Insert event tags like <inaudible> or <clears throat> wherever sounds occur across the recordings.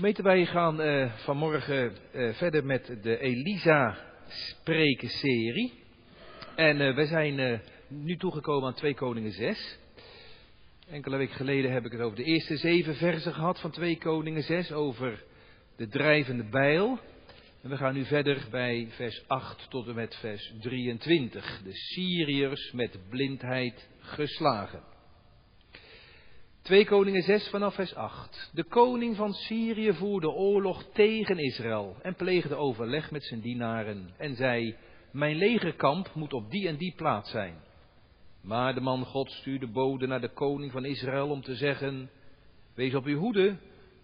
Gemeente, wij gaan uh, vanmorgen uh, verder met de Elisa spreken serie. En uh, we zijn nu toegekomen aan 2 Koningen 6. Enkele weken geleden heb ik het over de eerste zeven versen gehad van 2 Koningen 6, over de drijvende bijl. En we gaan nu verder bij vers 8 tot en met vers 23. De Syriërs met blindheid geslagen. 2 Koningen 6 vanaf vers 8. De koning van Syrië voerde oorlog tegen Israël en pleegde overleg met zijn dienaren en zei, mijn legerkamp moet op die en die plaats zijn. Maar de man God stuurde bode naar de koning van Israël om te zeggen, wees op uw hoede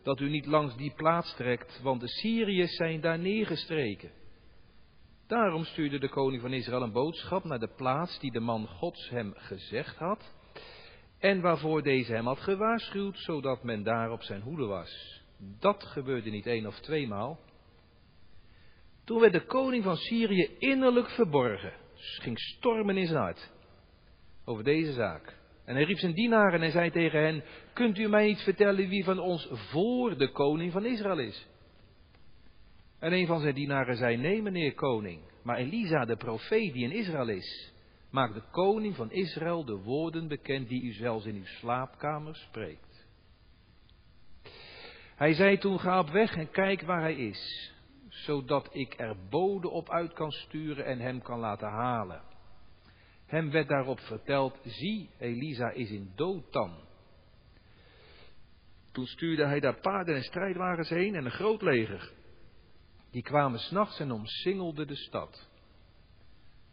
dat u niet langs die plaats trekt, want de Syriërs zijn daar neergestreken. Daarom stuurde de koning van Israël een boodschap naar de plaats die de man Gods hem gezegd had en waarvoor deze hem had gewaarschuwd, zodat men daar op zijn hoede was. Dat gebeurde niet één of tweemaal. Toen werd de koning van Syrië innerlijk verborgen, ging stormen in zijn hart over deze zaak. En hij riep zijn dienaren en zei tegen hen, kunt u mij niet vertellen wie van ons voor de koning van Israël is? En een van zijn dienaren zei, nee meneer koning, maar Elisa de profeet die in Israël is, maakt de koning van Israël de woorden bekend die u zelfs in uw slaapkamer spreekt. Hij zei toen, ga op weg en kijk waar hij is, zodat ik er bode op uit kan sturen en hem kan laten halen. Hem werd daarop verteld, zie, Elisa is in Dothan. Toen stuurde hij daar paarden en strijdwagens heen en een groot leger. Die kwamen s'nachts en omsingelden de stad.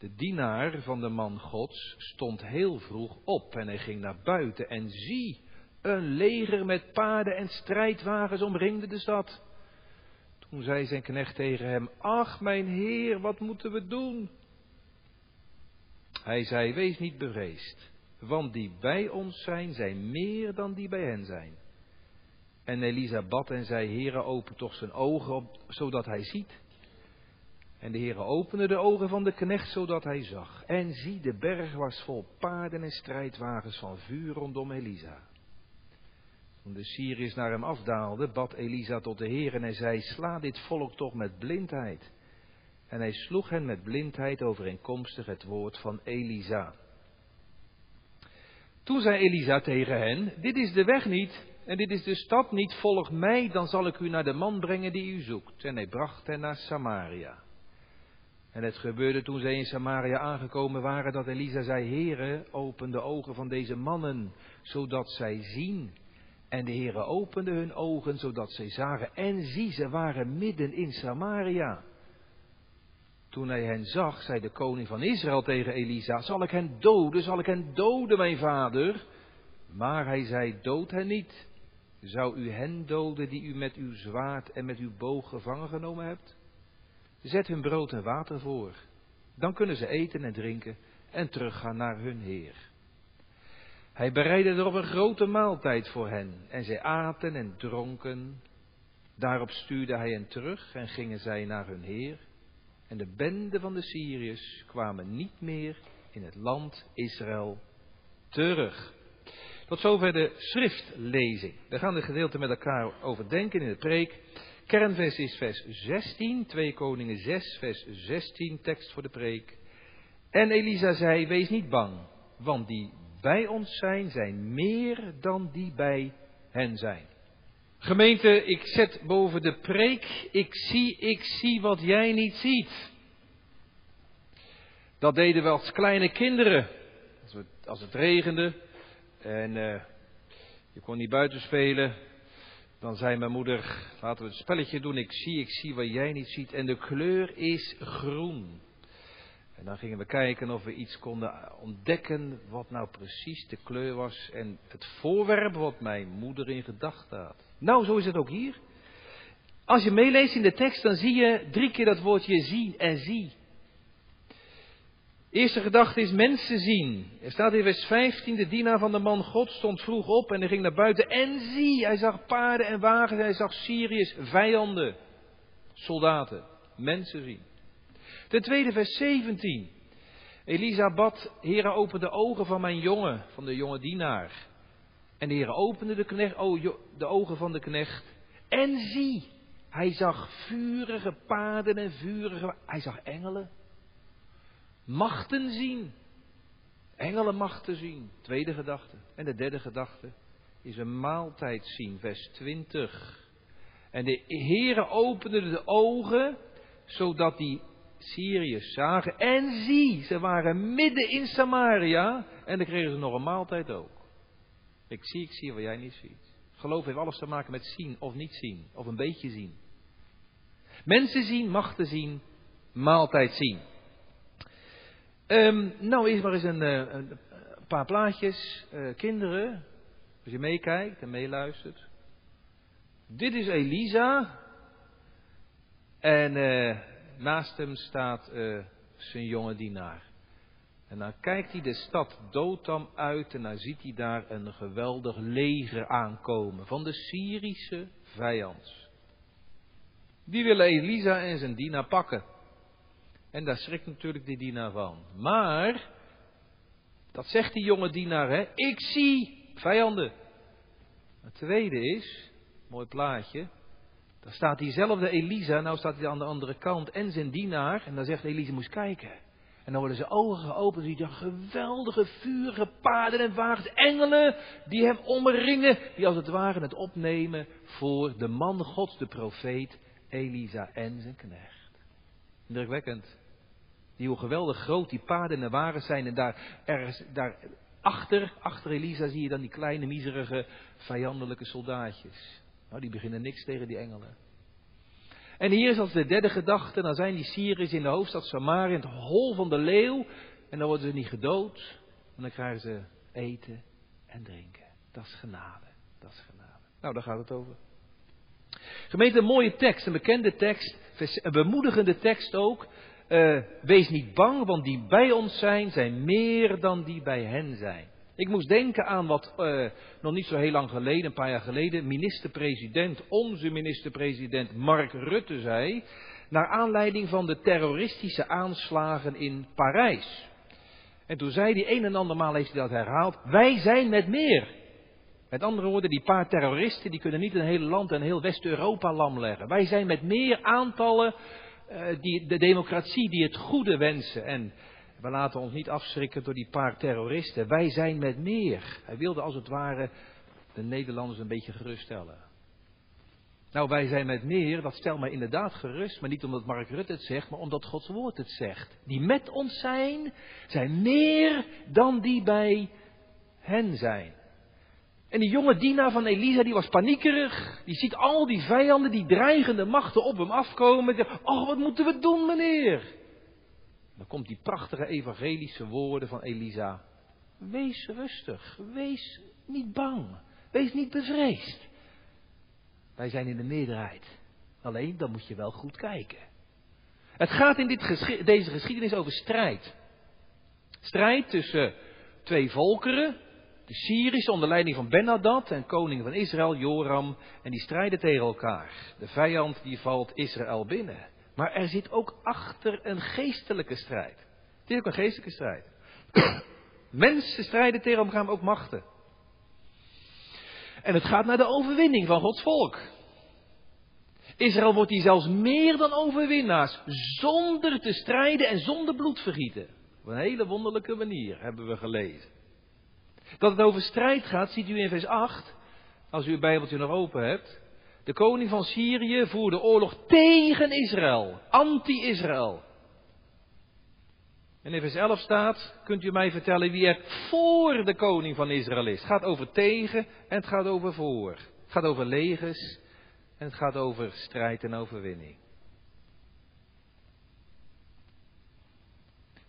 De dienaar van de man Gods stond heel vroeg op en hij ging naar buiten en zie, een leger met paarden en strijdwagens omringde de stad. Toen zei zijn knecht tegen hem, ach mijn heer, wat moeten we doen? Hij zei, wees niet bevreesd, want die bij ons zijn, zijn meer dan die bij hen zijn. En Elisa bad en zei, Heere, open toch zijn ogen zodat hij ziet. En de Heere opende de ogen van de knecht, zodat hij zag. En zie, de berg was vol paarden en strijdwagens van vuur rondom Elisa. Toen de Syriërs naar hem afdaalden, bad Elisa tot de Heer en zei, sla dit volk toch met blindheid. En hij sloeg hen met blindheid overeenkomstig het woord van Elisa. Toen zei Elisa tegen hen, dit is de weg niet en dit is de stad niet, volg mij, dan zal ik u naar de man brengen die u zoekt. En hij bracht hen naar Samaria. En het gebeurde toen zij in Samaria aangekomen waren dat Elisa zei, Heere, open de ogen van deze mannen, zodat zij zien. En de Heere opende hun ogen, zodat zij zagen. En zie, ze waren midden in Samaria. Toen hij hen zag, zei de koning van Israël tegen Elisa, zal ik hen doden, zal ik hen doden, mijn vader? Maar hij zei, dood hen niet. Zou u hen doden die u met uw zwaard en met uw boog gevangen genomen hebt? Zet hun brood en water voor. Dan kunnen ze eten en drinken en teruggaan naar hun Heer. Hij bereidde erop een grote maaltijd voor hen en zij aten en dronken. Daarop stuurde hij hen terug en gingen zij naar hun Heer. En de bende van de Syriërs kwamen niet meer in het land Israël terug. Tot zover de schriftlezing. We gaan dit gedeelte met elkaar overdenken in de preek. Kernvers is vers 16, 2 Koningen 6, vers 16, tekst voor de preek. En Elisa zei, wees niet bang, want die bij ons zijn, zijn meer dan die bij hen zijn. Gemeente, ik zet boven de preek, ik zie, ik zie wat jij niet ziet. Dat deden we als kleine kinderen. Als, het, als het regende en uh, je kon niet buiten spelen, dan zei mijn moeder, laten we het spelletje doen, ik zie, ik zie wat jij niet ziet. En de kleur is groen. En dan gingen we kijken of we iets konden ontdekken wat nou precies de kleur was en het voorwerp wat mijn moeder in gedachten had. Nou, zo is het ook hier. Als je meeleest in de tekst, dan zie je drie keer dat woordje zien en zie. Eerste gedachte is mensen zien. Er staat in vers 15, de dienaar van de man God stond vroeg op en hij ging naar buiten en zie, hij zag paarden en wagens, hij zag Syriërs, vijanden, soldaten, mensen zien. Ten tweede vers 17. Elisa bad, Heere open de ogen van mijn jongen, van de jonge dienaar. En de Heere opende de, knecht, oh, de ogen van de knecht En zie, hij zag vurige paarden en vurige. Hij zag engelen. Machten zien. Engelenmachten zien. Tweede gedachte. En de derde gedachte is een maaltijd zien. Vers 20. En de heren openden de ogen, zodat die Syriërs zagen. En zie, ze waren midden in Samaria. En dan kregen ze nog een maaltijd ook. Ik zie, ik zie wat jij niet ziet. Geloof heeft alles te maken met zien of niet zien. Of een beetje zien. Mensen zien, machten zien, maaltijd zien. Um, nou, eerst maar eens een, eh, een paar plaatjes. Uh, kinderen, als je meekijkt en meeluistert. Dit is Elisa. En uh, naast hem staat zijn jonge dienaar. En dan kijkt hij de stad Dotam uit en dan ziet hij daar een geweldig leger aankomen van de Syrische vijand. Die willen Elisa en zijn dienaar pakken. En daar schrikt natuurlijk die dienaar van. Maar, dat zegt die jonge dienaar, hè, ik zie vijanden. Het tweede is, mooi plaatje, daar staat diezelfde Elisa, nou staat hij aan de andere kant, en zijn dienaar, en dan zegt Elisa, moest kijken. En dan worden zijn ogen geopend, je geweldige vurige paarden en wagens, engelen die hem omringen, die als het ware het opnemen voor de man Gods, de profeet Elisa en zijn knecht. Indrukwekkend. Die hoe geweldig groot die paarden en wagens zijn. En daar, ergens, daar achter, achter Elisa zie je dan die kleine, miserige, vijandelijke soldaatjes. Nou, die beginnen niks tegen die engelen. En hier is als de derde gedachte, dan zijn die Syriërs in de hoofdstad Samaria, in het hol van de leeuw. En dan worden ze niet gedood. En dan krijgen ze eten en drinken. Dat is genade. Dat is genade. Nou, daar gaat het over. Gemeente, een mooie tekst, een bekende tekst, een bemoedigende tekst ook. Uh, wees niet bang, want die bij ons zijn, zijn meer dan die bij hen zijn. Ik moest denken aan wat uh, nog niet zo heel lang geleden, een paar jaar geleden, minister-president, onze minister-president Mark Rutte zei, naar aanleiding van de terroristische aanslagen in Parijs. En toen zei hij, een en andermaal heeft hij dat herhaald, wij zijn met meer. Met andere woorden, die paar terroristen die kunnen niet een hele land en heel West-Europa lam leggen. Wij zijn met meer aantallen uh, die, de democratie die het goede wensen. En we laten ons niet afschrikken door die paar terroristen. Wij zijn met meer. Hij wilde als het ware de Nederlanders een beetje geruststellen. Nou, wij zijn met meer, dat stelt mij inderdaad gerust, maar niet omdat Mark Rutte het zegt, maar omdat Gods woord het zegt. Die met ons zijn, zijn meer dan die bij hen zijn. En die jonge dienaar van Elisa, die was paniekerig. Die ziet al die vijanden, die dreigende machten op hem afkomen. Oh, wat moeten we doen, meneer? Dan komt die prachtige evangelische woorden van Elisa. Wees rustig, wees niet bang, wees niet bevreesd. Wij zijn in de meerderheid. Alleen, dan moet je wel goed kijken. Het gaat in dit deze geschiedenis over strijd. Strijd tussen twee volkeren, de Syrische onder leiding van Ben-Hadad en koning van Israël, Joram, en die strijden tegen elkaar. De vijand die valt Israël binnen. Maar er zit ook achter een geestelijke strijd. Het is ook een geestelijke strijd. <clears throat> Mensen strijden tegen elkaar, maar ook machten. En het gaat naar de overwinning van Gods volk. Israël wordt hier zelfs meer dan overwinnaars, zonder te strijden en zonder bloedvergieten. Op een hele wonderlijke manier hebben we gelezen. Dat het over strijd gaat, ziet u in vers 8, als u uw Bijbeltje nog open hebt. De koning van Syrië voerde oorlog tegen Israël, anti-Israël. En in vers 11 staat, kunt u mij vertellen wie er voor de koning van Israël is. Het gaat over tegen en het gaat over voor. Het gaat over legers en het gaat over strijd en overwinning.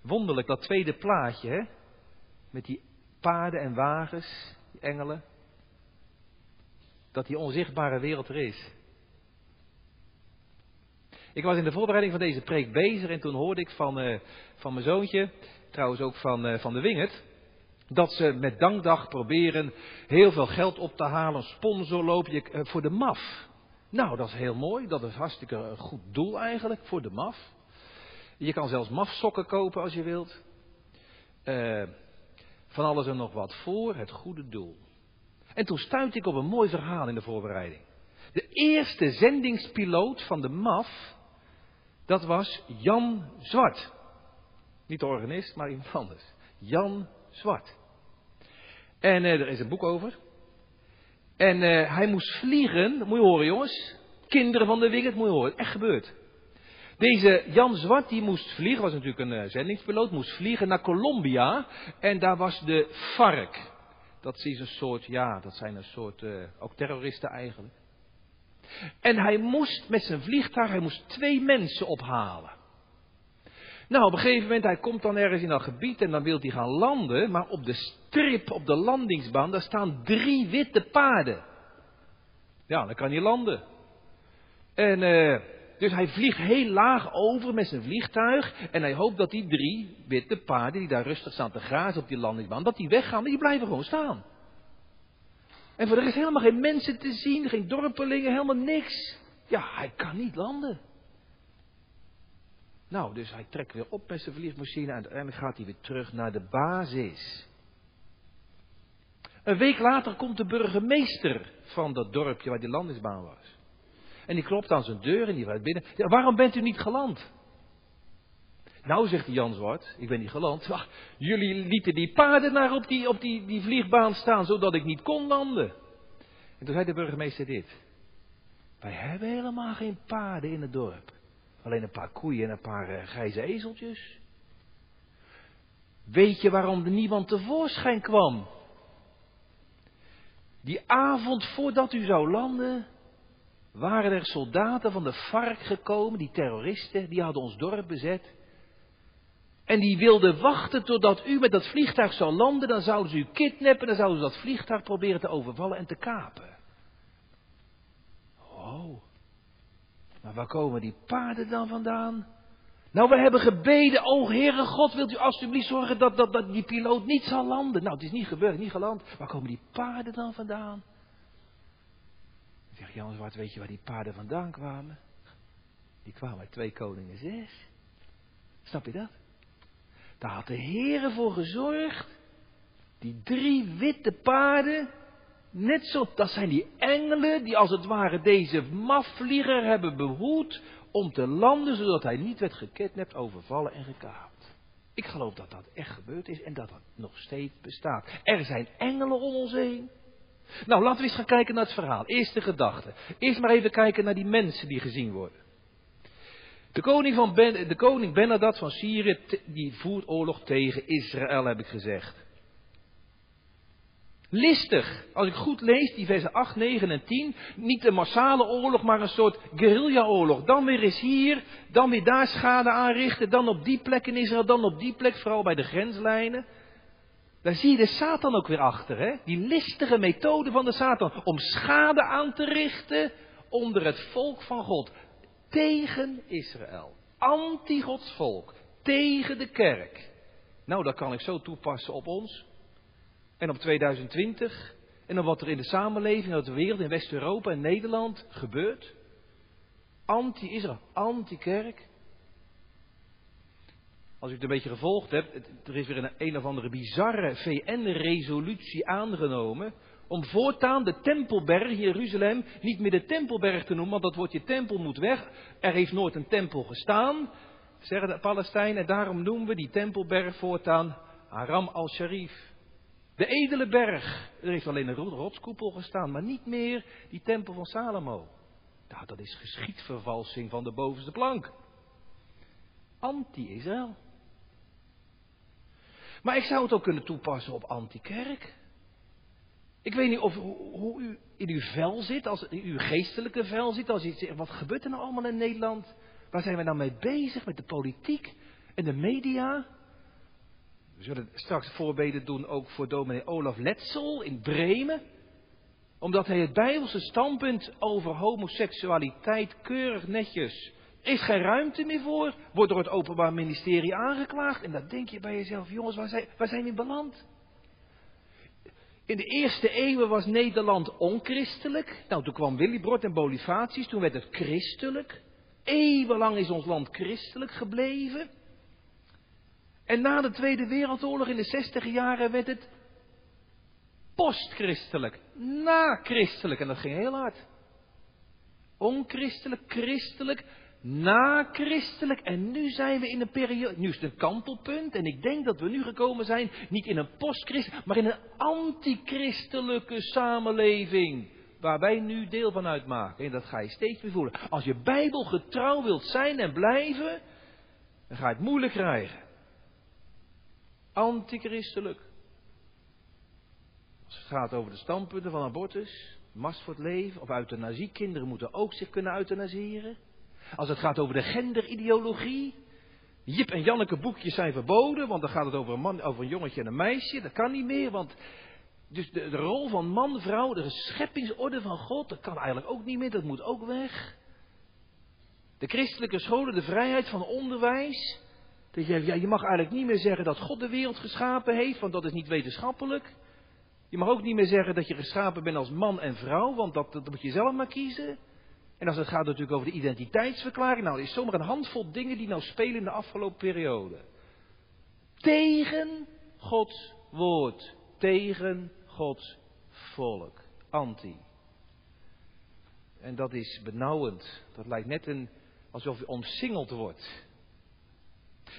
Wonderlijk dat tweede plaatje, hè? Met die paarden en wagens, engelen. Dat die onzichtbare wereld er is. Ik was in de voorbereiding van deze preek bezig en toen hoorde ik van, uh, van mijn zoontje, trouwens ook van, uh, van de Wingert, dat ze met dankdag proberen heel veel geld op te halen, sponsorloopje uh, voor de MAF. Nou, dat is heel mooi, dat is hartstikke een goed doel eigenlijk voor de MAF. Je kan zelfs MAF-sokken kopen als je wilt. Van alles en nog wat voor het goede doel. En toen stuitte ik op een mooi verhaal in de voorbereiding. De eerste zendingspiloot van de MAF, dat was Jan Zwart. Niet de organist, maar iemand anders. Jan Zwart. En uh, er is een boek over. En uh, hij moest vliegen, moet je horen jongens. Kinderen van de Wigget, moet je horen. Echt gebeurd. Deze Jan Zwart, die moest vliegen, was natuurlijk een uh, zendingspiloot, moest vliegen naar Colombia. En daar was de FARC. Dat is een soort, ja, dat zijn een soort, uh, ook terroristen eigenlijk. En hij moest met zijn vliegtuig, hij moest twee mensen ophalen. Nou, op een gegeven moment, hij komt dan ergens in dat gebied en dan wil hij gaan landen. Maar op de strip, op de landingsbaan, daar staan drie witte paarden. Ja, dan kan hij landen. En uh, dus hij vliegt heel laag over met zijn vliegtuig. En hij hoopt dat die drie witte paarden die daar rustig staan te grazen op die landingsbaan, dat die weggaan, maar die blijven gewoon staan. En voor rest helemaal geen mensen te zien, geen dorpelingen, helemaal niks. Ja, hij kan niet landen. Nou, dus hij trekt weer op met zijn vliegmachine en uiteindelijk gaat hij weer terug naar de basis. Een week later komt de burgemeester van dat dorpje waar die landingsbaan was. En die klopt aan zijn deur en die gaat binnen. Waarom bent u niet geland? Nou, zegt Jan Zwart, ik ben niet geland. Wacht, jullie lieten die paarden naar op, die, op die, die vliegbaan staan, zodat ik niet kon landen. En toen zei de burgemeester dit. Wij hebben helemaal geen paarden in het dorp. Alleen een paar koeien en een paar uh, grijze ezeltjes. Weet je waarom er niemand tevoorschijn kwam? Die avond voordat u zou landen, waren er soldaten van de vark gekomen, die terroristen, die hadden ons dorp bezet. En die wilden wachten totdat u met dat vliegtuig zou landen, dan zouden ze u kidnappen, dan zouden ze dat vliegtuig proberen te overvallen en te kapen. Oh, maar waar komen die paarden dan vandaan? Nou, we hebben gebeden, o Heere God, wilt u alstublieft zorgen dat, dat, dat die piloot niet zal landen? Nou, het is niet gebeurd, niet geland. Waar komen die paarden dan vandaan? Zeg Jan Zwart, weet je waar die paarden vandaan kwamen? Die kwamen uit twee koningen zes. Snap je dat? Daar had de Heere voor gezorgd. Die drie witte paarden. Net zo, dat zijn die engelen die als het ware deze mafvlieger hebben behoed om te landen zodat hij niet werd gekidnapt, overvallen en gekaapt. Ik geloof dat dat echt gebeurd is en dat dat nog steeds bestaat. Er zijn engelen om ons heen. Nou, laten we eens gaan kijken naar het verhaal. Eerste gedachte. Eerst maar even kijken naar die mensen die gezien worden. De koning, van ben, de koning Benadad van Syrië, die voert oorlog tegen Israël, heb ik gezegd. Listig, als ik goed lees, die versen 8, 9 en 10, niet een massale oorlog, maar een soort guerrilla-oorlog. Dan weer eens hier, dan weer daar schade aanrichten, dan op die plek in Israël, dan op die plek, vooral bij de grenslijnen. Daar zie je de Satan ook weer achter, hè? Die listige methode van de Satan om schade aan te richten onder het volk van God. Tegen Israël. Anti-Gods volk. Tegen de kerk. Nou, dat kan ik zo toepassen op ons. En op 2020. En op wat er in de samenleving, in de wereld, in West-Europa en Nederland gebeurt. Anti-Israël, anti-kerk. Als u het een beetje gevolgd hebt, er is weer een, een of andere bizarre VN-resolutie aangenomen. Om voortaan de Tempelberg Jeruzalem niet meer de Tempelberg te noemen, want dat wordt je tempel moet weg. Er heeft nooit een tempel gestaan, zeggen de Palestijnen. En daarom noemen we die Tempelberg voortaan Aram al-Sharif. De edele berg. Er heeft alleen een rotskoepel gestaan, maar niet meer die tempel van Salomo. Nou, dat is geschiedvervalsing van de bovenste plank. Anti-Israël. Maar ik zou het ook kunnen toepassen op anti-kerk. Ik weet niet of, hoe u in uw vel zit, als in uw geestelijke vel zit, als u wat gebeurt er nou allemaal in Nederland? Waar zijn we nou mee bezig met de politiek en de media? We zullen straks voorbeden doen ook voor dominee Olaf Letzel in Bremen. Omdat hij het Bijbelse standpunt over homoseksualiteit keurig netjes is geen ruimte meer voor. Wordt door het Openbaar Ministerie aangeklaagd. En dan denk je bij jezelf, jongens, waar zijn, waar zijn we beland? In de eerste eeuwen was Nederland onchristelijk. Nou, toen kwam Willibrord en Bonifatius, toen werd het christelijk. Eeuwenlang is ons land christelijk gebleven. En na de Tweede Wereldoorlog in de zestig jaren werd het postchristelijk, na-christelijk. En dat ging heel hard. onchristelijk, christelijk, na-christelijk. En nu zijn we in een periode, nu is het een kantelpunt. En ik denk dat we nu gekomen zijn, niet in een post maar in een antichristelijke samenleving. Waar wij nu deel van uitmaken. En dat ga je steeds meer voelen. Als je Bijbel getrouw wilt zijn en blijven, dan ga je het moeilijk krijgen. Antichristelijk. Als het gaat over de standpunten van abortus, mast voor het leven of euthanasie. Kinderen moeten ook zich kunnen euthanasieren. Als het gaat over de genderideologie. Jip en Janneke boekjes zijn verboden, want dan gaat het over een, man, over een jongetje en een meisje. Dat kan niet meer, want dus de, de rol van man, vrouw, de scheppingsorde van God, dat kan eigenlijk ook niet meer, dat moet ook weg. De christelijke scholen, de vrijheid van onderwijs. Dat je, ja, je mag eigenlijk niet meer zeggen dat God de wereld geschapen heeft, want dat is niet wetenschappelijk. Je mag ook niet meer zeggen dat je geschapen bent als man en vrouw, want dat, dat moet je zelf maar kiezen. En als het gaat natuurlijk over de identiteitsverklaring, nou, er is zomaar een handvol dingen die nou spelen in de afgelopen periode. Tegen Gods woord. Tegen Gods volk. Anti. En dat is benauwend. Dat lijkt net een, alsof je omsingeld wordt.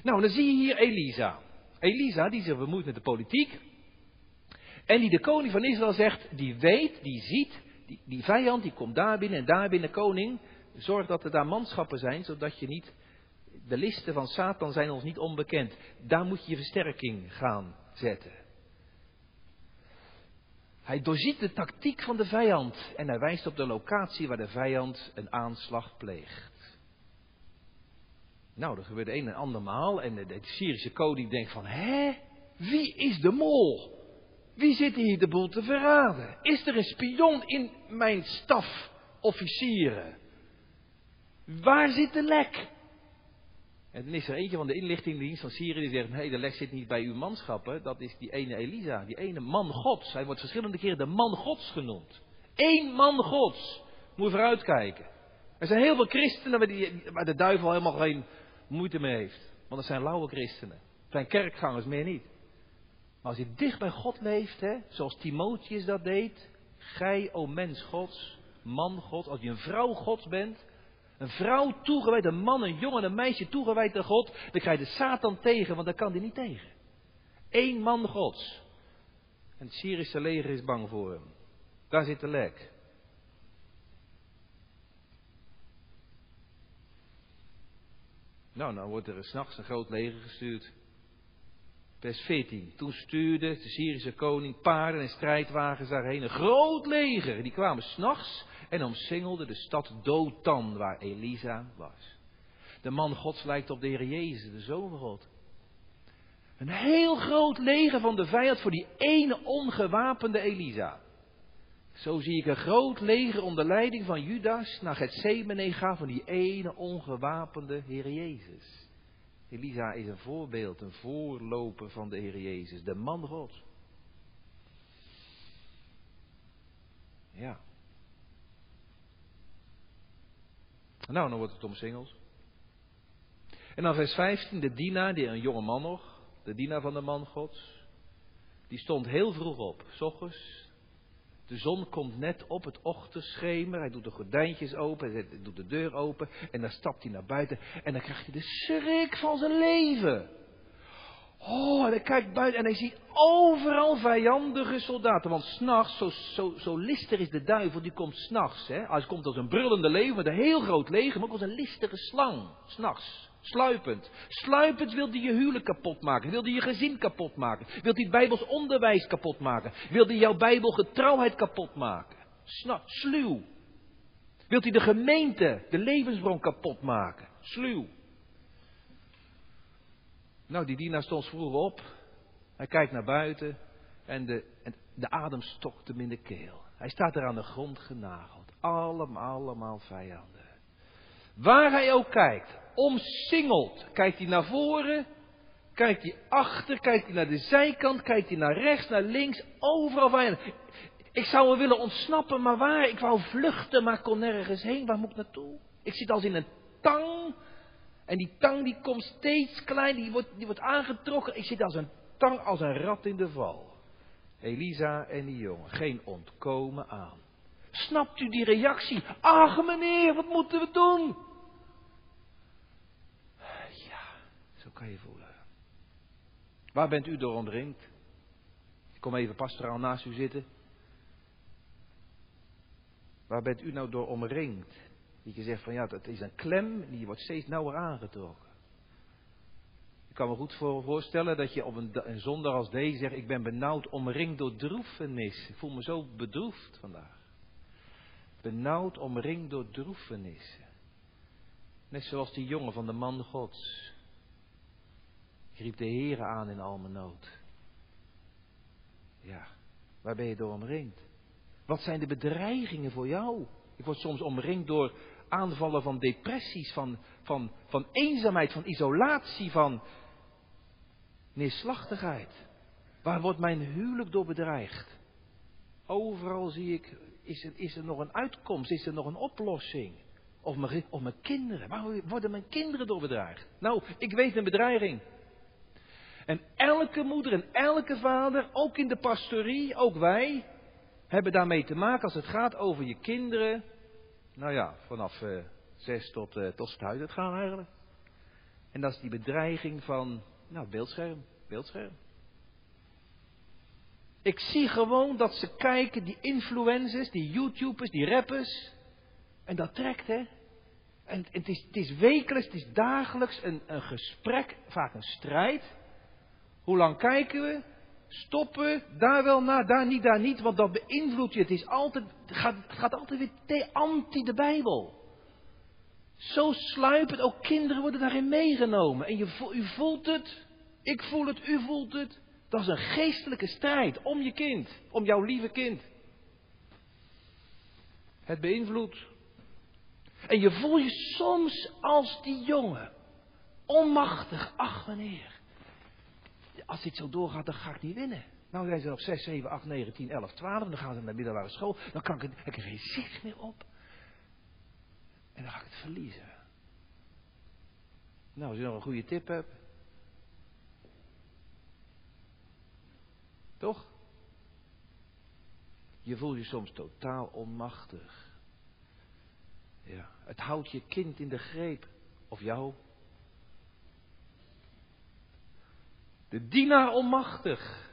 Nou, dan zie je hier Elisa. Elisa, die zich bemoeit met de politiek. En die de koning van Israël zegt, die weet, die ziet, die, vijand die komt daar binnen en daar binnen, koning. Zorg dat er daar manschappen zijn, zodat je niet, de listen van Satan zijn ons niet onbekend. Daar moet je je versterking gaan zetten. Hij doorziet de tactiek van de vijand en hij wijst op de locatie waar de vijand een aanslag pleegt. Nou, dat gebeurt een en ander maal en de, de Syrische koning denkt van, hè, wie is de mol? Wie zit hier de boel te verraden? Is er een spion in mijn stafofficieren? Waar zit de lek? En dan is er eentje van de inlichtingendienst van Syrië die zegt: Nee, de lek zit niet bij uw manschappen. Dat is die ene Elisa, die ene man Gods. Hij wordt verschillende keren de man Gods genoemd. Eén man Gods. Moet je vooruitkijken. Er zijn heel veel christenen waar, die, waar de duivel helemaal geen moeite mee heeft. Want dat zijn lauwe christenen. Het zijn kerkgangers, meer niet. Maar als je dicht bij God leeft, hè, zoals Timotheus dat deed. Gij, o mens Gods, man Gods, als je een vrouw Gods bent, een vrouw toegewijd, een man, een jongen, een meisje toegewijd aan God, dan krijg je de Satan tegen, want daar kan hij niet tegen. Eén man Gods. En het Syrische leger is bang voor hem. Daar zit de lek. Nou, dan wordt er s'nachts een groot leger gestuurd. Vers 14. Toen stuurde de Syrische koning paarden en strijdwagens daarheen. Een groot leger. Die kwamen s'nachts en omsingelden de stad Dothan, waar Elisa was. De man Gods lijkt op de Heer Jezus, de Zoon van God. Een heel groot leger van de vijand voor die ene ongewapende Elisa. Zo zie ik een groot leger onder leiding van Judas naar Gethsemane gaan van die ene ongewapende Heer Jezus. Elisa is een voorbeeld, een voorloper van de Heer Jezus, de man God. Ja. Nou, dan wordt het omsingeld. En dan vers 15, de dienaar, die een jonge man nog, de dienaar van de man Gods, die stond heel vroeg op, s de zon komt net op het ochtendschemer. Hij doet de gordijntjes open, hij doet de deur open. En dan stapt hij naar buiten. En dan krijgt hij de schrik van zijn leven. Oh, en hij kijkt buiten en hij ziet overal vijandige soldaten. Want s'nachts, zo, zo, zo lister is de duivel, die komt s'nachts. Hij komt als een brullende leeuw met een heel groot leger, maar ook als een listige slang. S'nachts. Sluipend. Sluipend wil hij je huwelijk kapot maken. Wil hij je gezin kapot maken. Wil hij het Bijbels onderwijs kapot maken. Wil hij jouw Bijbelgetrouwheid kapot maken. Snap, sluw. Wilt hij de gemeente, de levensbron kapot maken. Sluw. Nou, die dienaar stond vroeg op. Hij kijkt naar buiten. En de, en de adem stokt hem in de keel. Hij staat er aan de grond genageld. Allemaal, allemaal vijanden. Waar hij ook kijkt, omsingeld. Kijkt hij naar voren, kijkt hij achter, kijkt hij naar de zijkant, kijkt hij naar rechts, naar links, overal vijanden. Ik zou wel willen ontsnappen, maar waar? Ik wou vluchten, maar kon nergens heen. Waar moet ik naartoe? Ik zit als in een tang. En die tang die komt steeds kleiner, die wordt, die wordt aangetrokken. Ik zit als een tang, als een rat in de val. Elisa en die jongen, geen ontkomen aan. Snapt u die reactie? Ach meneer, wat moeten we doen? Ja, zo kan je voelen. Waar bent u door omringd? Ik kom even pastoraal naast u zitten. Waar bent u nou door omringd? Dat je zegt van ja, dat is een klem die wordt steeds nauwer aangetrokken. Ik kan me goed voorstellen dat je op een, een zondag als deze zegt, ik ben benauwd omringd door droefenis. Ik voel me zo bedroefd vandaag. Benauwd omringd door droefenissen. Net zoals die jongen van de man gods. Riep de Heere aan in al mijn nood. Ja, waar ben je door omringd? Wat zijn de bedreigingen voor jou? Ik word soms omringd door aanvallen van depressies, van, van, van eenzaamheid, van isolatie, van neerslachtigheid. Waar wordt mijn huwelijk door bedreigd? Overal zie ik, is er, is er nog een uitkomst, is er nog een oplossing? Of mijn, of mijn kinderen, waar worden mijn kinderen door bedreigd? Nou, ik weet een bedreiging. En elke moeder en elke vader, ook in de pastorie, ook wij, hebben daarmee te maken als het gaat over je kinderen. Nou ja, vanaf uh, zes tot, uh, tot het uit gaan eigenlijk. En dat is die bedreiging van, nou, beeldscherm, beeldscherm. Ik zie gewoon dat ze kijken, die influencers, die YouTubers, die rappers. En dat trekt, hè. En het is, het is wekelijks, het is dagelijks een, een gesprek, vaak een strijd. Hoe lang kijken we? Stoppen, daar wel naar, daar niet, daar niet, want dat beïnvloedt je. Het, is altijd, het, gaat, het gaat altijd weer anti de Bijbel. Zo sluipend, ook kinderen worden daarin meegenomen. En je, u voelt het, ik voel het, u voelt het. Dat is een geestelijke strijd om je kind, om jouw lieve kind. Het beïnvloedt. En je voelt je soms als die jongen, onmachtig, ach wanneer als dit zo doorgaat, dan ga ik niet winnen. Nou zijn ze op 6, 7, 8, 9, 10, 11, 12. Dan gaan ze naar de middelbare school. Dan kan ik, heb ik er geen zicht meer op. En dan ga ik het verliezen. Nou, als je nog een goede tip hebt. Toch? Je voelt je soms totaal onmachtig. Ja, het houdt je kind in de greep. Of jou. De dienaar onmachtig.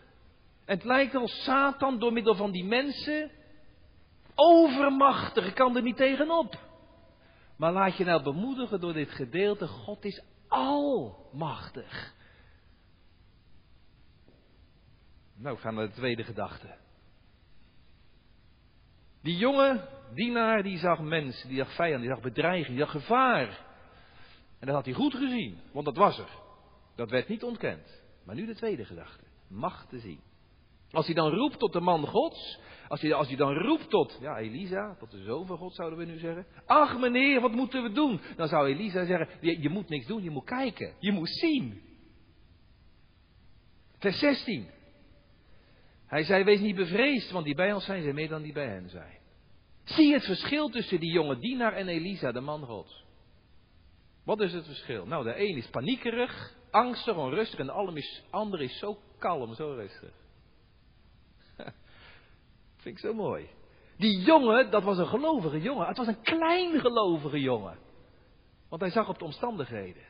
En het lijkt wel Satan door middel van die mensen overmachtig. Kan er niet tegenop. Maar laat je nou bemoedigen door dit gedeelte. God is almachtig. Nou, we gaan naar de tweede gedachte. Die jonge dienaar die zag mensen, die zag vijand, die zag bedreiging, die zag gevaar. En dat had hij goed gezien, want dat was er. Dat werd niet ontkend. Maar nu de tweede gedachte. Macht te zien. Als hij dan roept tot de man Gods. Als hij, als hij dan roept tot, ja, Elisa, tot de zoon van God zouden we nu zeggen. Ach meneer, wat moeten we doen? Dan zou Elisa zeggen, je, je moet niks doen, je moet kijken. Je moet zien. Vers 16. Hij zei, wees niet bevreesd, want die bij ons zijn, zijn meer dan die bij hen zijn. Zie het verschil tussen die jonge dienaar en Elisa, de man Gods. Wat is het verschil? Nou, de een is paniekerig, angstig, onrustig en de andere is zo kalm, zo rustig. <laughs> Vind ik zo mooi. Die jongen, dat was een gelovige jongen. Het was een klein gelovige jongen. Want hij zag op de omstandigheden.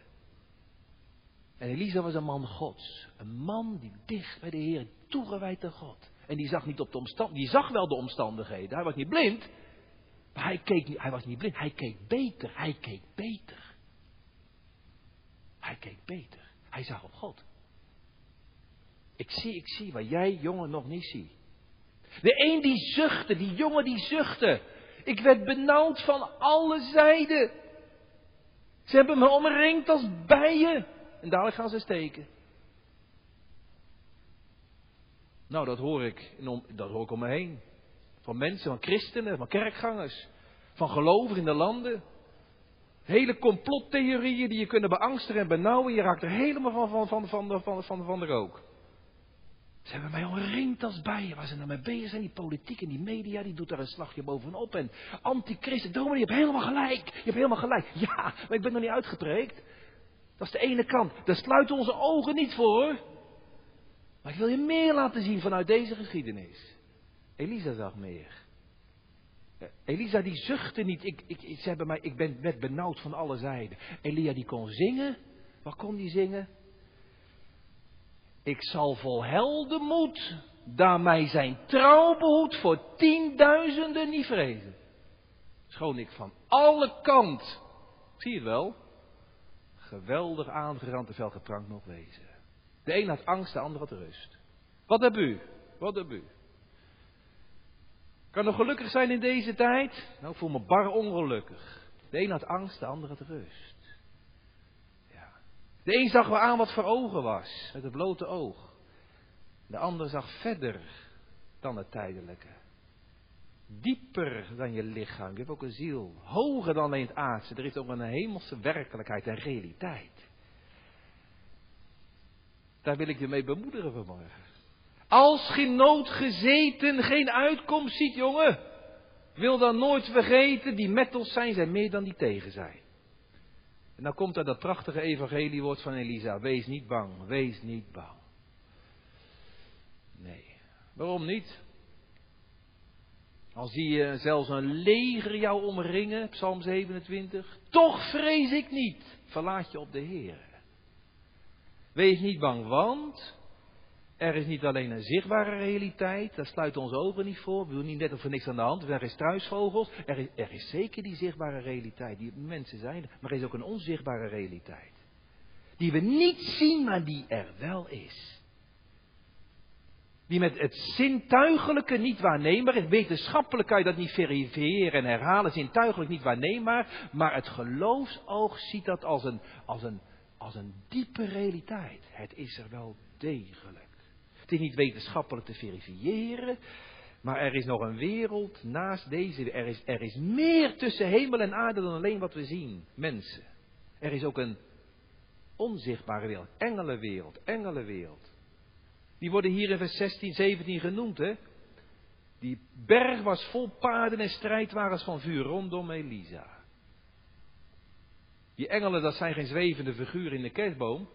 En Elisa was een man gods. Een man die dicht bij de Heer toegewijd aan God. En die zag niet op de omstandigheden. Die zag wel de omstandigheden. Hij was niet blind. Maar hij, keek niet, hij was niet blind. Hij keek beter. Hij keek beter. Hij keek beter. Hij zag op God. Ik zie, ik zie wat jij, jongen, nog niet ziet. De een die zuchtte, die jongen die zuchtte. Ik werd benauwd van alle zijden. Ze hebben me omringd als bijen. En dadelijk gaan ze steken. Nou, dat hoor ik, dat hoor ik om me heen. Van mensen, van christenen, van kerkgangers. Van gelovigen in de landen. Hele complottheorieën die je kunnen beangstigen en benauwen. Je raakt er helemaal van, van, van, van, van, van, van de rook. Ze hebben mij omringd als bijen. Waar ze nou mee bezig zijn, die politiek en die media, die doet daar een slagje bovenop. En antichristen, dominee, je hebt helemaal gelijk. Je hebt helemaal gelijk. Ja, maar ik ben nog niet uitgepreekt. Dat is de ene kant. Daar sluiten onze ogen niet voor. Maar ik wil je meer laten zien vanuit deze geschiedenis. Elisa zag meer. Elisa die zuchtte niet. Ik, ik, ze hebben mij, ik ben net benauwd van alle zijden. Elia die kon zingen. Wat kon die zingen? Ik zal vol heldenmoed, daar mij zijn trouw behoedt, voor tienduizenden niet vrezen. Schoon ik van alle kant, zie je het wel, geweldig aangerand vel geprankt nog wezen. De een had angst, de ander had rust. Wat heb u? Wat heb u? Kan nog gelukkig zijn in deze tijd? Nou, ik voel me bar ongelukkig. De een had angst, de ander had rust. Ja. De een zag wel aan wat voor ogen was, met het blote oog. De ander zag verder dan het tijdelijke. Dieper dan je lichaam. Je hebt ook een ziel. Hoger dan alleen het aardse. Er is ook een hemelse werkelijkheid en realiteit. Daar wil ik je mee bemoedigen vanmorgen. Als geen nood gezeten geen uitkomst ziet, jongen. Wil dan nooit vergeten, die met ons zijn, zijn meer dan die tegen zijn. En dan komt er dat prachtige evangeliewoord van Elisa. Wees niet bang, wees niet bang. Nee, waarom niet? Als zie je zelfs een leger jou omringen, Psalm 27, toch vrees ik niet. Verlaat je op de Heer. Wees niet bang, want er is niet alleen een zichtbare realiteit, daar sluiten onze ogen niet voor. We doen niet net of er niks aan de hand is, er is struisvogels. Er is, er is zeker die zichtbare realiteit, die mensen zijn, maar er is ook een onzichtbare realiteit. Die we niet zien, maar die er wel is. Die met het zintuigelijke niet waarneembaar is. Wetenschappelijk kan je dat niet verifiëren en herhalen, zintuigelijk niet waarneembaar. Maar het geloofsoog ziet dat als een, als een, als een diepe realiteit. Het is er wel degelijk. Het is niet wetenschappelijk te verifiëren. Maar er is nog een wereld naast deze. Er is, er is meer tussen hemel en aarde dan alleen wat we zien. Mensen. Er is ook een onzichtbare wereld. Engelenwereld. Engelenwereld. Die worden hier in vers 16, 17 genoemd. Hè? Die berg was vol paarden en strijdwagens van vuur rondom Elisa. Die engelen, dat zijn geen zwevende figuren in de kerstboom.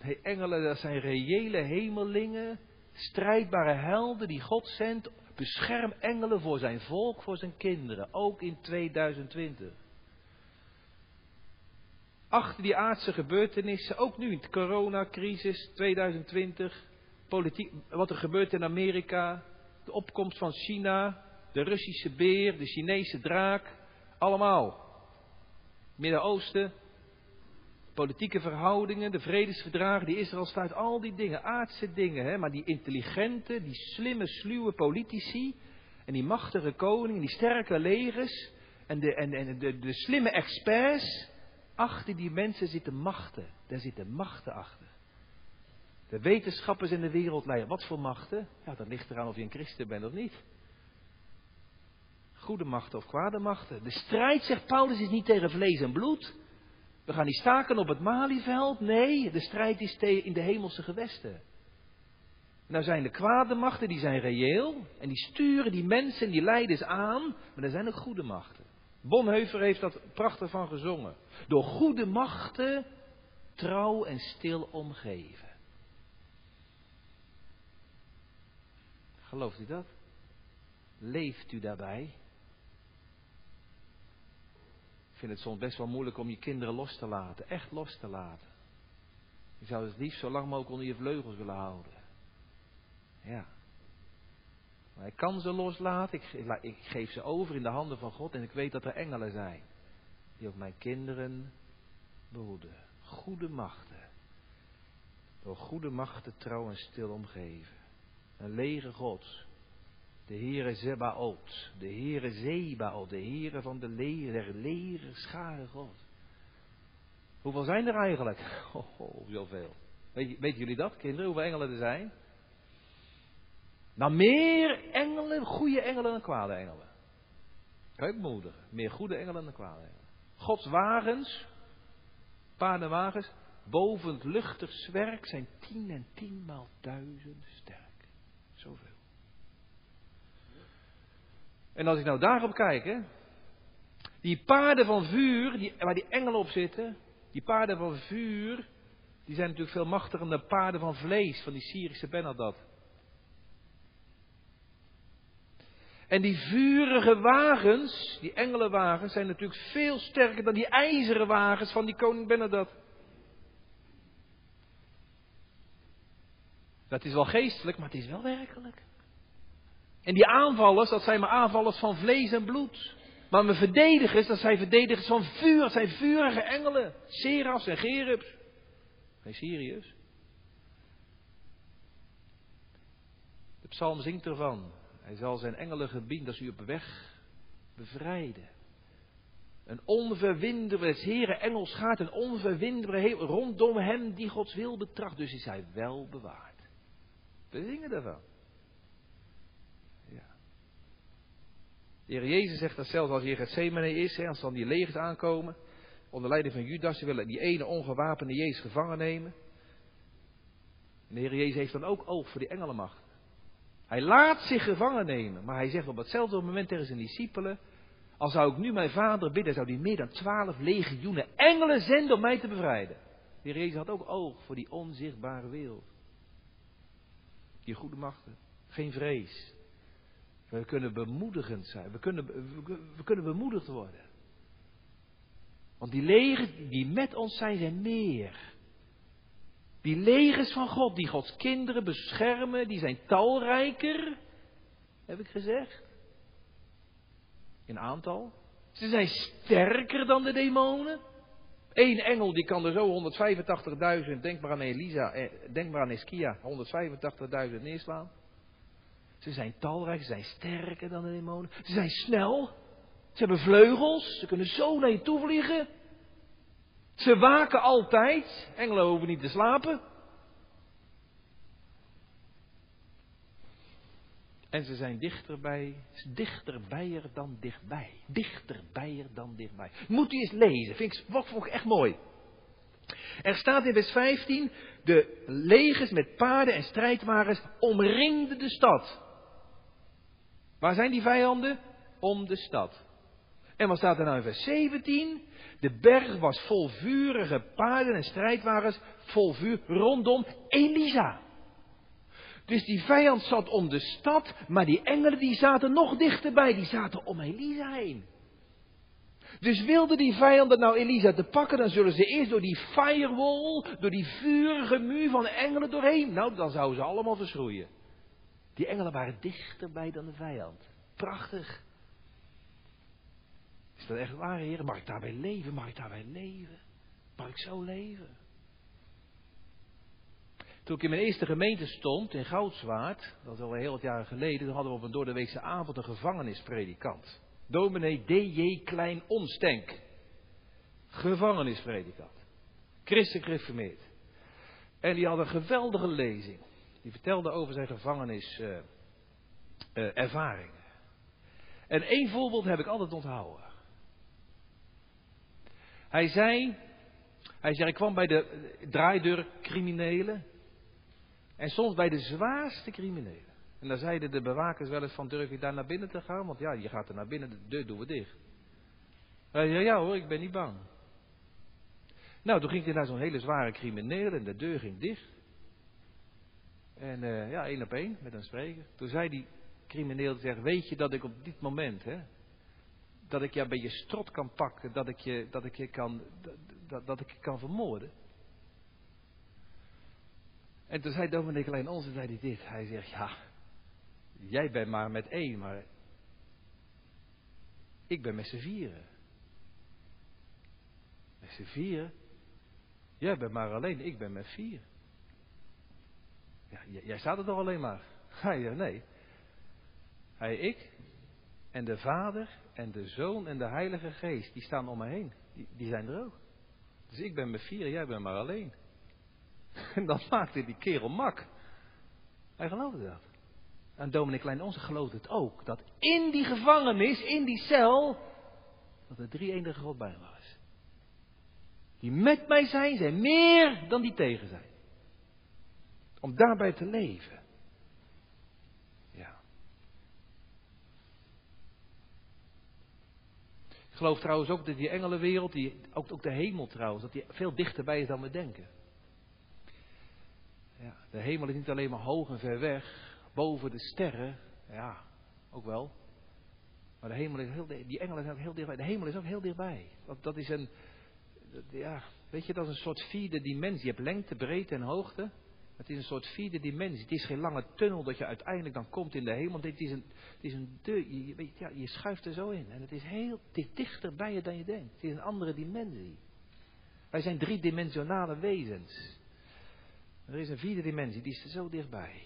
Nee, engelen, dat zijn reële hemelingen, strijdbare helden die God zendt. Bescherm engelen voor zijn volk, voor zijn kinderen, ook in 2020. Achter die aardse gebeurtenissen, ook nu in de coronacrisis 2020, politiek, wat er gebeurt in Amerika, de opkomst van China, de Russische beer, de Chinese draak, allemaal. Midden-Oosten, politieke verhoudingen, de vredesverdragen die Israël sluit, al die dingen, aardse dingen, hè, maar die intelligente, die slimme, sluwe politici en die machtige koningen, die sterke legers en de, en, en de, de slimme experts, achter die mensen zitten machten, daar zitten machten achter. De wetenschappers in de wereldleider, wat voor machten? Ja, dat ligt eraan of je een christen bent of niet. Goede machten of kwade machten. De strijd, zegt Paulus, is niet tegen vlees en bloed. We gaan niet staken op het Malieveld. Nee, de strijd is in de hemelse gewesten. Nou zijn de kwade machten, die zijn reëel. En die sturen die mensen, die leiders aan. Maar er zijn ook goede machten. Bonheuver heeft dat prachtig van gezongen. Door goede machten trouw en stil omgeven. Gelooft u dat? Leeft u daarbij? Vind het soms best wel moeilijk om je kinderen los te laten, echt los te laten. Je zou het liefst zo lang mogelijk onder je vleugels willen houden. Ja. Maar ik kan ze loslaten, ik, ik geef ze over in de handen van God en ik weet dat er engelen zijn. Die ook mijn kinderen behoeden. Goede machten. Door goede machten trouw en stil omgeven. Een lege God. De Heere Zebaot. De Heere Zebaot. De Heere van de leger, lege schare God. Hoeveel zijn er eigenlijk? <laughs> Oh, oh zoveel. Weet, weten jullie dat, kinderen? Hoeveel engelen er zijn? Nou, meer engelen, goede engelen dan kwade engelen. Moedigen. Meer goede engelen dan kwade engelen. Gods wagens, paardenwagens, boven het luchtig zwerk zijn tien en tienmaal duizend sterk. Zoveel. En als ik nou daarop kijk, hè, die paarden van vuur, die, waar die engelen op zitten, die paarden van vuur, die zijn natuurlijk veel machtiger dan de paarden van vlees, van die Syrische Benadad. En die vurige wagens, die engelenwagens, zijn natuurlijk veel sterker dan die ijzeren wagens van die koning Benadad. Dat is wel geestelijk, maar het is wel werkelijk. En die aanvallers, dat zijn maar aanvallers van vlees en bloed. Maar mijn verdedigers, dat zijn verdedigers van vuur. Dat zijn vurige engelen. Serafs en Gerubs. Geen Sirius. De psalm zingt ervan. Hij zal zijn engelen gebieden dat u op weg bevrijden. Een onverwindbare, het Heere engels gaat een onverwindbare rondom hem die Gods wil betracht. Dus is hij wel bewaard. We zingen daarvan. De Heer Jezus zegt dat zelfs als je Gethsemane is, hè, als dan die legers aankomen, onder leiding van Judas, ze willen die ene ongewapende Jezus gevangen nemen. En de Heer Jezus heeft dan ook oog voor die engelenmacht. Hij laat zich gevangen nemen, maar hij zegt op hetzelfde moment tegen zijn discipelen, als zou ik nu mijn vader bidden, zou hij meer dan twaalf legioenen engelen zenden om mij te bevrijden. De Heer Jezus had ook oog voor die onzichtbare wereld. Die goede machten. Geen vrees. We kunnen bemoedigend zijn. We kunnen, we, kunnen bemoedigd worden. Want die legers die met ons zijn, zijn meer. Die legers van God, die Gods kinderen beschermen, die zijn talrijker, heb ik gezegd. In aantal. Ze zijn sterker dan de demonen. Eén engel die kan er zo 185.000, denk maar aan Elisa, eh, denk maar aan Eskia, 185.000 neerslaan. Ze zijn talrijk, ze zijn sterker dan de demonen. Ze zijn snel. Ze hebben vleugels, ze kunnen zo naar je toe vliegen. Ze waken altijd. Engelen hoeven niet te slapen. En ze zijn dichterbij, dichterbij dan dichtbij. Dichterbij dan dichtbij. Moet u eens lezen, vind ik, wat vond echt mooi. Er staat in vers 15, de legers met paarden en strijdwagens omringden de stad. Waar zijn die vijanden? Om de stad. En wat staat er nou in vers 17? De berg was vol vurige paarden en strijdwagens, vol vuur rondom Elisa. Dus die vijand zat om de stad, maar die engelen die zaten nog dichterbij, die zaten om Elisa heen. Dus wilden die vijanden nou Elisa te pakken, dan zullen ze eerst door die firewall, door die vurige muur van de engelen doorheen. Nou, dan zouden ze allemaal verschroeien. Die engelen waren dichterbij dan de vijand. Prachtig. Is dat echt waar, heer? Mag ik daarbij leven? Mag ik daarbij leven? Mag ik zo leven? Toen ik in mijn eerste gemeente stond, in Goudswaard, dat is al heel wat jaren geleden, toen hadden we op een doordeweekse avond een gevangenispredikant. Dominee D.J. Klein Onstenk. Gevangenispredikant. Christen gereformeerd. En die had een geweldige lezing. Die vertelde over zijn gevangeniservaringen. Uh, uh, en één voorbeeld heb ik altijd onthouden. Hij zei, hij zei, ik kwam bij de draaideurcriminelen. En soms bij de zwaarste criminelen. En dan zeiden de bewakers wel eens van, durf je daar naar binnen te gaan? Want ja, je gaat er naar binnen, de deur doen we dicht. Hij zei, ja hoor, ik ben niet bang. Nou, toen ging hij naar zo'n hele zware crimineel en de deur ging dicht. En uh, ja, één op één met een spreker. Toen zei die crimineel, zegt, weet je dat ik op dit moment, hè, dat ik je bij je strot kan pakken, dat ik je, dat ik je kan, dat, dat ik je kan vermoorden. En toen zei dominee Klein Onze, zei hij dit. Hij zegt, ja, jij bent maar met één, maar ik ben met z'n vieren. Met z'n vieren? Jij bent maar alleen, ik ben met vier. Ja, jij staat er toch alleen maar? <laughs> Hij zegt, nee. Hij, ik en de Vader en de Zoon en de Heilige Geest, die staan om me heen. Die, die zijn er ook. Dus ik ben met vier, jij bent maar alleen. <laughs> En dan maakte die kerel mak. Hij geloofde dat. En Dominic Klein Onze geloofde het ook. Dat in die gevangenis, in die cel, dat er drie enige God bij was. Die met mij zijn, zijn meer dan die tegen zijn. Om daarbij te leven. Ja. Ik geloof trouwens ook dat die engelenwereld, die, ook, ook de hemel trouwens, dat die veel dichterbij is dan we denken. Ja, de hemel is niet alleen maar hoog en ver weg, boven de sterren, ja, ook wel. Maar de hemel is heel, die engelen zijn ook heel dichtbij. De hemel is ook heel dichtbij. Dat, dat is een, ja, weet je, dat is een soort vierde dimensie. Je hebt lengte, breedte en hoogte. Het is een soort vierde dimensie. Het is geen lange tunnel dat je uiteindelijk dan komt in de hemel. Het is een, het is een deur. Je, weet, ja, je schuift er zo in. En het is heel dichter bij je dan je denkt. Het is een andere dimensie. Wij zijn driedimensionale wezens. Er is een vierde dimensie, die is zo dichtbij.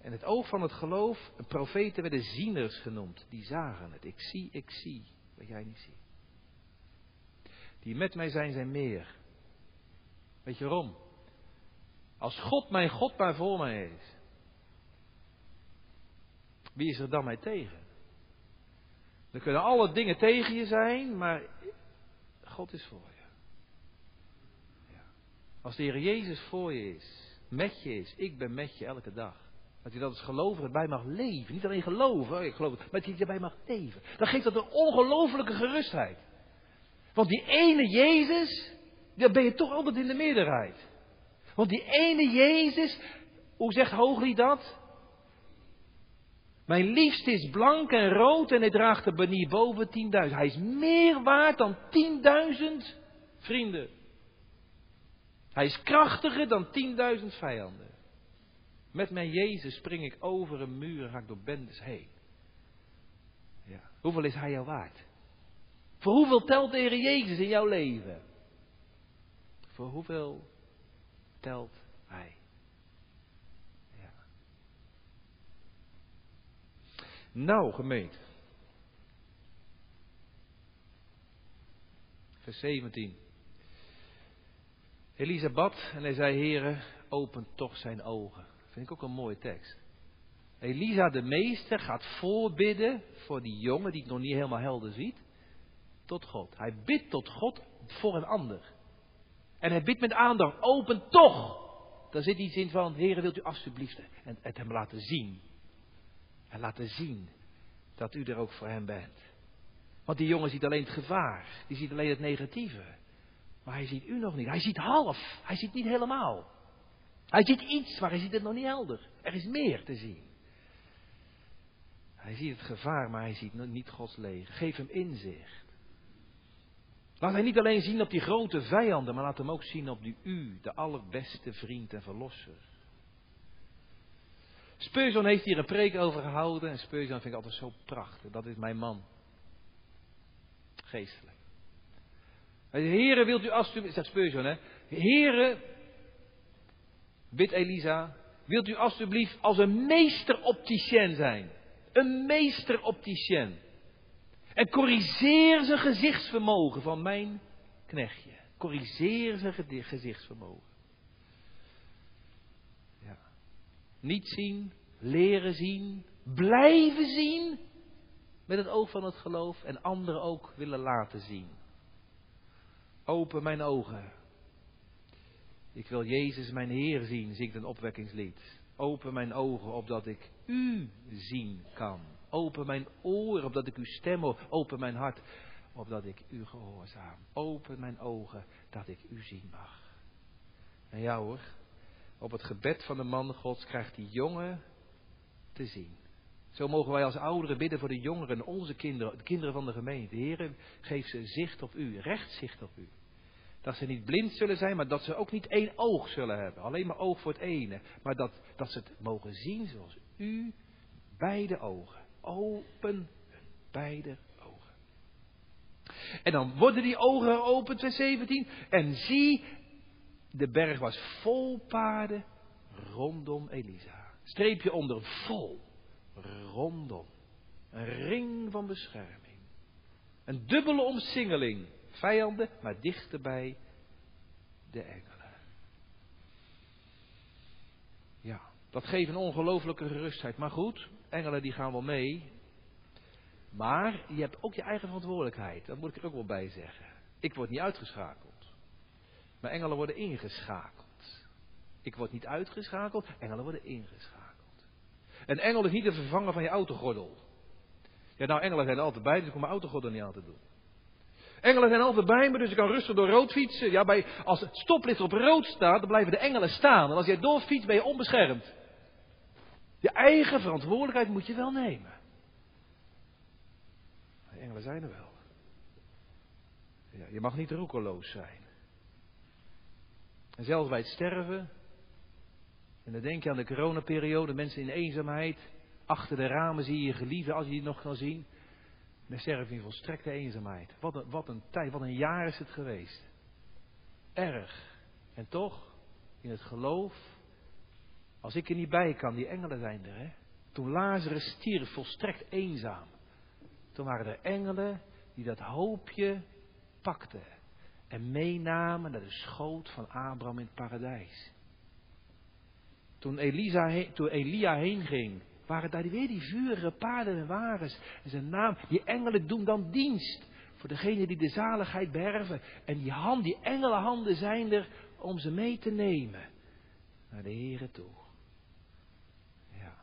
En het oog van het geloof, profeten werden zieners genoemd. Die zagen het. Ik zie, ik zie, wat jij niet ziet. Die met mij zijn, zijn meer. Weet je waarom? Als God mijn God maar voor mij is. Wie is er dan mij tegen? Er kunnen alle dingen tegen je zijn, maar God is voor je. Ja. Als de Heer Jezus voor je is, met je is, ik ben met je elke dag. Dat je dat als gelover erbij mag leven. Niet alleen geloven, ik geloof maar dat je erbij mag leven. Dan geeft dat een ongelofelijke gerustheid. Want die ene Jezus, daar ben je toch altijd in de meerderheid. Want die ene Jezus, hoe zegt Hooglied dat? Mijn liefste is blank en rood en hij draagt de banier boven 10.000. Hij is meer waard dan 10.000 vrienden. Hij is krachtiger dan 10.000 vijanden. Met mijn Jezus spring ik over een muur en ga ik door bendes heen. Ja. Hoeveel is hij jou waard? Voor hoeveel telt de Jezus in jouw leven? Voor hoeveel telt hij? Ja. Nou, gemeente. Vers 17. Elisa bad en hij zei, Heere, open toch zijn ogen. Vind ik ook een mooie tekst. Elisa de meester gaat voorbidden voor die jongen die het nog niet helemaal helder ziet. Tot God. Hij bidt tot God voor een ander. En hij bidt met aandacht, open toch. Daar zit iets in van, Heer, wilt u alsjeblieft en het hem laten zien. En laten zien dat u er ook voor hem bent. Want die jongen ziet alleen het gevaar. Die ziet alleen het negatieve. Maar hij ziet u nog niet. Hij ziet half. Hij ziet niet helemaal. Hij ziet iets, maar hij ziet het nog niet helder. Er is meer te zien. Hij ziet het gevaar, maar hij ziet niet Gods leger. Geef hem inzicht. Laat hij niet alleen zien op die grote vijanden, maar laat hem ook zien op die u, de allerbeste vriend en verlosser. Spurgeon heeft hier een preek over gehouden en Spurgeon vind ik altijd zo prachtig. Dat is mijn man. Geestelijk. Heren, wilt u alsjeblieft, zegt Spurgeon hè. Heren, Bid Elisa, wilt u alstublieft als een meester opticien zijn? Een meester opticien. En corrigeer zijn gezichtsvermogen van mijn knechtje. Corrigeer zijn gezichtsvermogen. Ja. Niet zien, leren zien, blijven zien met het oog van het geloof en anderen ook willen laten zien. Open mijn ogen ik wil Jezus mijn Heer zien, zingt een opwekkingslied. Open mijn ogen opdat ik U zien kan. Open mijn oren opdat ik Uw stem hoor. Open mijn hart opdat ik U gehoorzaam. Open mijn ogen dat ik U zien mag. En ja hoor, op het gebed van de man Gods krijgt die jongen te zien. Zo mogen wij als ouderen bidden voor de jongeren, onze kinderen, de kinderen van de gemeente. Heer, geef ze zicht op U, recht zicht op U. Dat ze niet blind zullen zijn, maar dat ze ook niet één oog zullen hebben. Alleen maar oog voor het ene. Maar dat, dat ze het mogen zien zoals u, beide ogen. Open beide ogen. En dan worden die ogen geopend, vers 17. En zie, de berg was vol paarden rondom Elisa. Streepje onder vol, rondom. Een ring van bescherming. Een dubbele omsingeling vijanden, maar dichterbij de engelen. Ja, dat geeft een ongelooflijke gerustheid. Maar goed, engelen die gaan wel mee. Maar je hebt ook je eigen verantwoordelijkheid. Dat moet ik er ook wel bij zeggen. Ik word niet uitgeschakeld. Maar engelen worden ingeschakeld. Ik word niet uitgeschakeld, engelen worden ingeschakeld. Een engel is niet de vervanger van je autogordel. Ja, nou, engelen zijn er altijd bij, dus ik kom mijn autogordel niet aan te doen. Engelen zijn altijd bij me, dus ik kan rustig door rood fietsen. Ja, bij, als het stoplicht op rood staat, dan blijven de engelen staan. En als jij doorfietst, ben je onbeschermd. Je eigen verantwoordelijkheid moet je wel nemen. we zijn er wel. Ja, je mag niet roekeloos zijn. En zelfs bij het sterven, en dan denk je aan de coronaperiode, mensen in eenzaamheid, achter de ramen zie je je geliefde als je die nog kan zien. Dan sterf je in volstrekte eenzaamheid. Wat een, wat een tijd, wat een jaar is het geweest. Erg. En toch, in het geloof, als ik er niet bij kan, die engelen zijn er, hè. Toen Lazarus stierf, volstrekt eenzaam. Toen waren er engelen die dat hoopje pakten en meenamen naar de schoot van Abraham in het paradijs. Toen, Elisa, toen Elia heen ging, waren daar weer die vurige paarden en wagens. En zijn naam, die engelen doen dan dienst voor degene die de zaligheid berven. En die hand, die engelenhanden zijn er om ze mee te nemen naar de Here toe. Ja.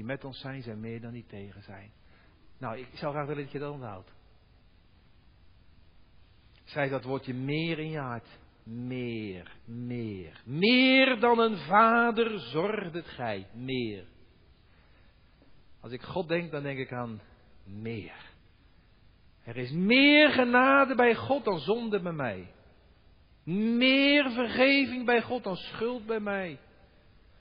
Die met ons zijn, zijn meer dan die tegen zijn. Nou, ik zou graag willen dat je dat onthoudt. Schrijf dat woordje meer in je hart. Meer, meer. Meer dan een vader zorgt het gij. Meer. Als ik God denk, dan denk ik aan meer. Er is meer genade bij God dan zonde bij mij. Meer vergeving bij God dan schuld bij mij.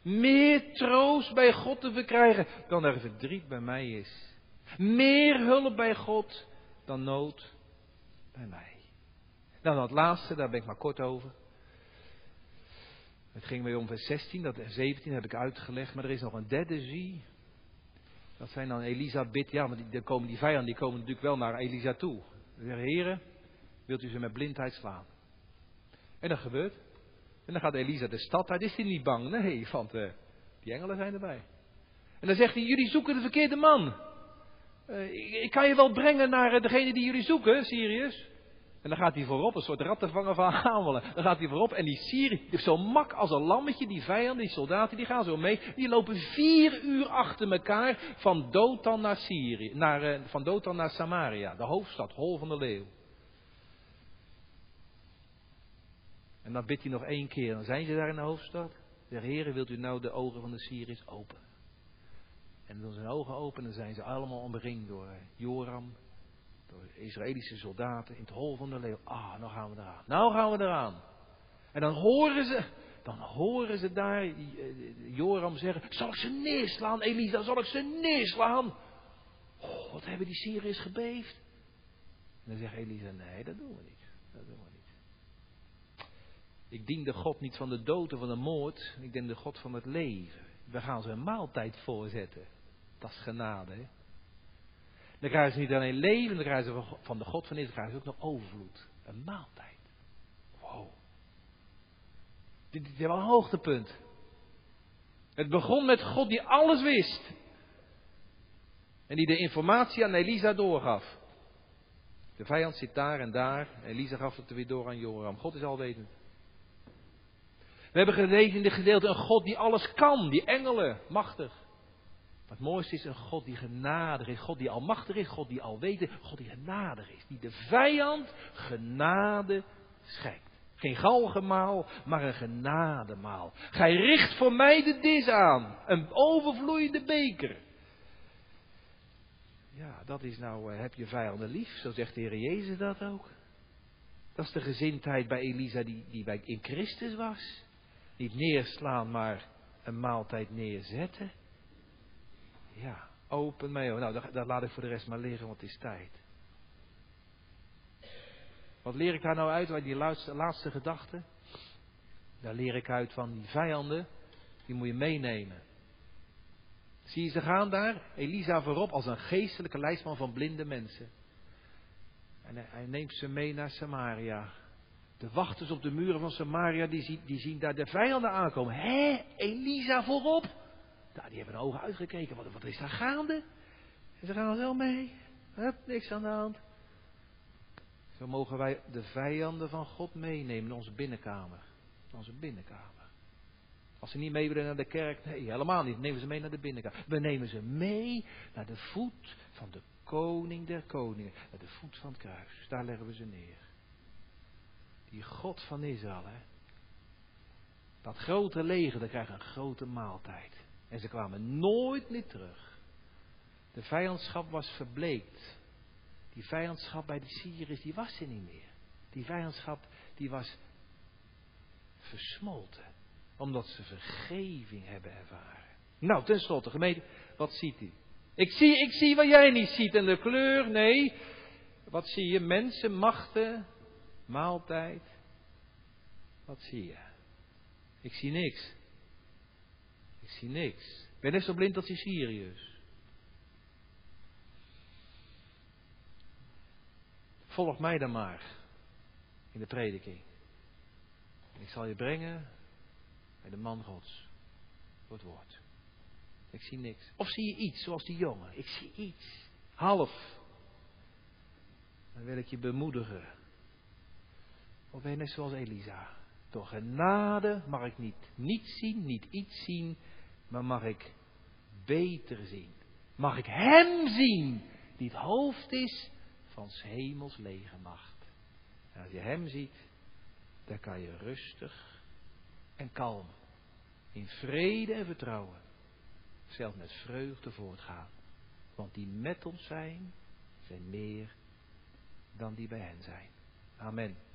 Meer troost bij God te verkrijgen dan er verdriet bij mij is. Meer hulp bij God dan nood bij mij. Nou, dat laatste, daar ben ik maar kort over. Het ging weer om vers 16, dat 17 heb ik uitgelegd, maar er is nog een derde zie. Dat zijn dan Elisa bid, ja, maar die, komen, die vijanden die komen natuurlijk wel naar Elisa toe. Ze zeggen, heren, wilt u ze met blindheid slaan? En dat gebeurt. En dan gaat Elisa de stad uit, is hij niet bang? Nee, want uh, die engelen zijn erbij. En dan zegt hij, jullie zoeken de verkeerde man. Uh, ik kan je wel brengen naar eh, degene die jullie zoeken, Sirius. En dan gaat hij voorop, een soort rattenvanger van <laughs> Hamelen. Dan gaat hij voorop en die Syrië, zo mak als een lammetje, die vijanden, die soldaten, die gaan zo mee. Die lopen vier uur achter elkaar van Dothan naar Syrië, naar, van Dothan naar Samaria, de hoofdstad, hol van de leeuw. En dan bidt hij nog één keer, dan zijn ze daar in de hoofdstad. De Heer, wilt u nou de ogen van de Syriërs openen? En doen zijn ogen open en zijn ze allemaal omringd door Joram, door Israëlische soldaten in het hol van de leeuw. Ah, nou gaan we eraan. Nou gaan we eraan. En dan horen ze, dan horen ze daar eh, Joram zeggen: Zal ik ze neerslaan, Elisa? Zal ik ze neerslaan? Oh, wat hebben die Syriërs gebeefd? En dan zegt Elisa: Nee, dat doen we niet. Dat doen we niet. Ik dien de God niet van de dood of van de moord. Ik dien de God van het leven. We gaan ze een maaltijd voorzetten. Dat is genade. Dan krijgen ze niet alleen leven, dan krijgen ze van de God van Israël krijgen ze ook nog overvloed. Een maaltijd. Wow. Dit, is wel een hoogtepunt. Het begon met God die alles wist. En die de informatie aan Elisa doorgaf. De vijand zit daar en daar. Elisa gaf het weer door aan Joram. God is alwetend. We hebben gelezen in dit gedeelte een God die alles kan. Die engelen, machtig. Maar het mooiste is een God die genadig is, God die almachtig is, God die alwetend, God die genadig is. Die de vijand genade schenkt. Geen galgenmaal, maar een genademaal. Gij richt voor mij de dis aan, een overvloeiende beker. Ja, dat is nou, uh, heb je vijanden lief, zo zegt de Heer Jezus dat ook. Dat is de gezindheid bij Elisa die, die bij, in Christus was. Niet neerslaan, maar een maaltijd neerzetten. Ja, open mij. Nou, dat, dat laat ik voor de rest maar liggen, want het is tijd. Wat leer ik daar nou uit bij die laatste, laatste gedachte? Daar leer ik uit van die vijanden, die moet je meenemen. Zie je ze gaan daar? Elisa voorop als een geestelijke lijstman van blinde mensen. En hij neemt ze mee naar Samaria. De wachters op de muren van Samaria, die zien, die zien daar de vijanden aankomen. Hé, Elisa voorop. Nou, die hebben hun ogen uitgekeken. Wat, wat is daar gaande? En ze gaan wel mee. Hup, niks aan de hand. Zo mogen wij de vijanden van God meenemen in onze binnenkamer. In onze binnenkamer. Als ze niet mee willen naar de kerk, nee, helemaal niet. Nemen ze mee naar de binnenkamer. We nemen ze mee naar de voet van de koning der koningen. Naar de voet van het kruis. Daar leggen we ze neer. Die God van Israël, hè. Dat grote leger, dat krijgt een grote maaltijd. En ze kwamen nooit meer terug. De vijandschap was verbleekt. Die vijandschap bij de Syriërs, die was er niet meer. Die vijandschap, die was versmolten. Omdat ze vergeving hebben ervaren. Nou, tenslotte, gemeente, wat ziet u? Ik zie, ik zie wat jij niet ziet. En de kleur, nee. Wat zie je? Mensen, machten, maaltijd. Wat zie je? Ik zie niks. Ik zie niks. Ik ben net zo blind als die Syriërs. Volg mij dan maar in de prediking. Ik zal je brengen bij de man Gods. Voor het woord. Ik zie niks. Of zie je iets, zoals die jongen? Ik zie iets. Half. Dan wil ik je bemoedigen. Of ben zoals Elisa? Door genade mag ik niet niets zien, niet iets zien, maar mag ik beter zien. Mag ik Hem zien, die het hoofd is van s hemels legermacht. En als je Hem ziet, dan kan je rustig en kalm, in vrede en vertrouwen, zelf met vreugde voortgaan. Want die met ons zijn, zijn meer dan die bij hen zijn. Amen.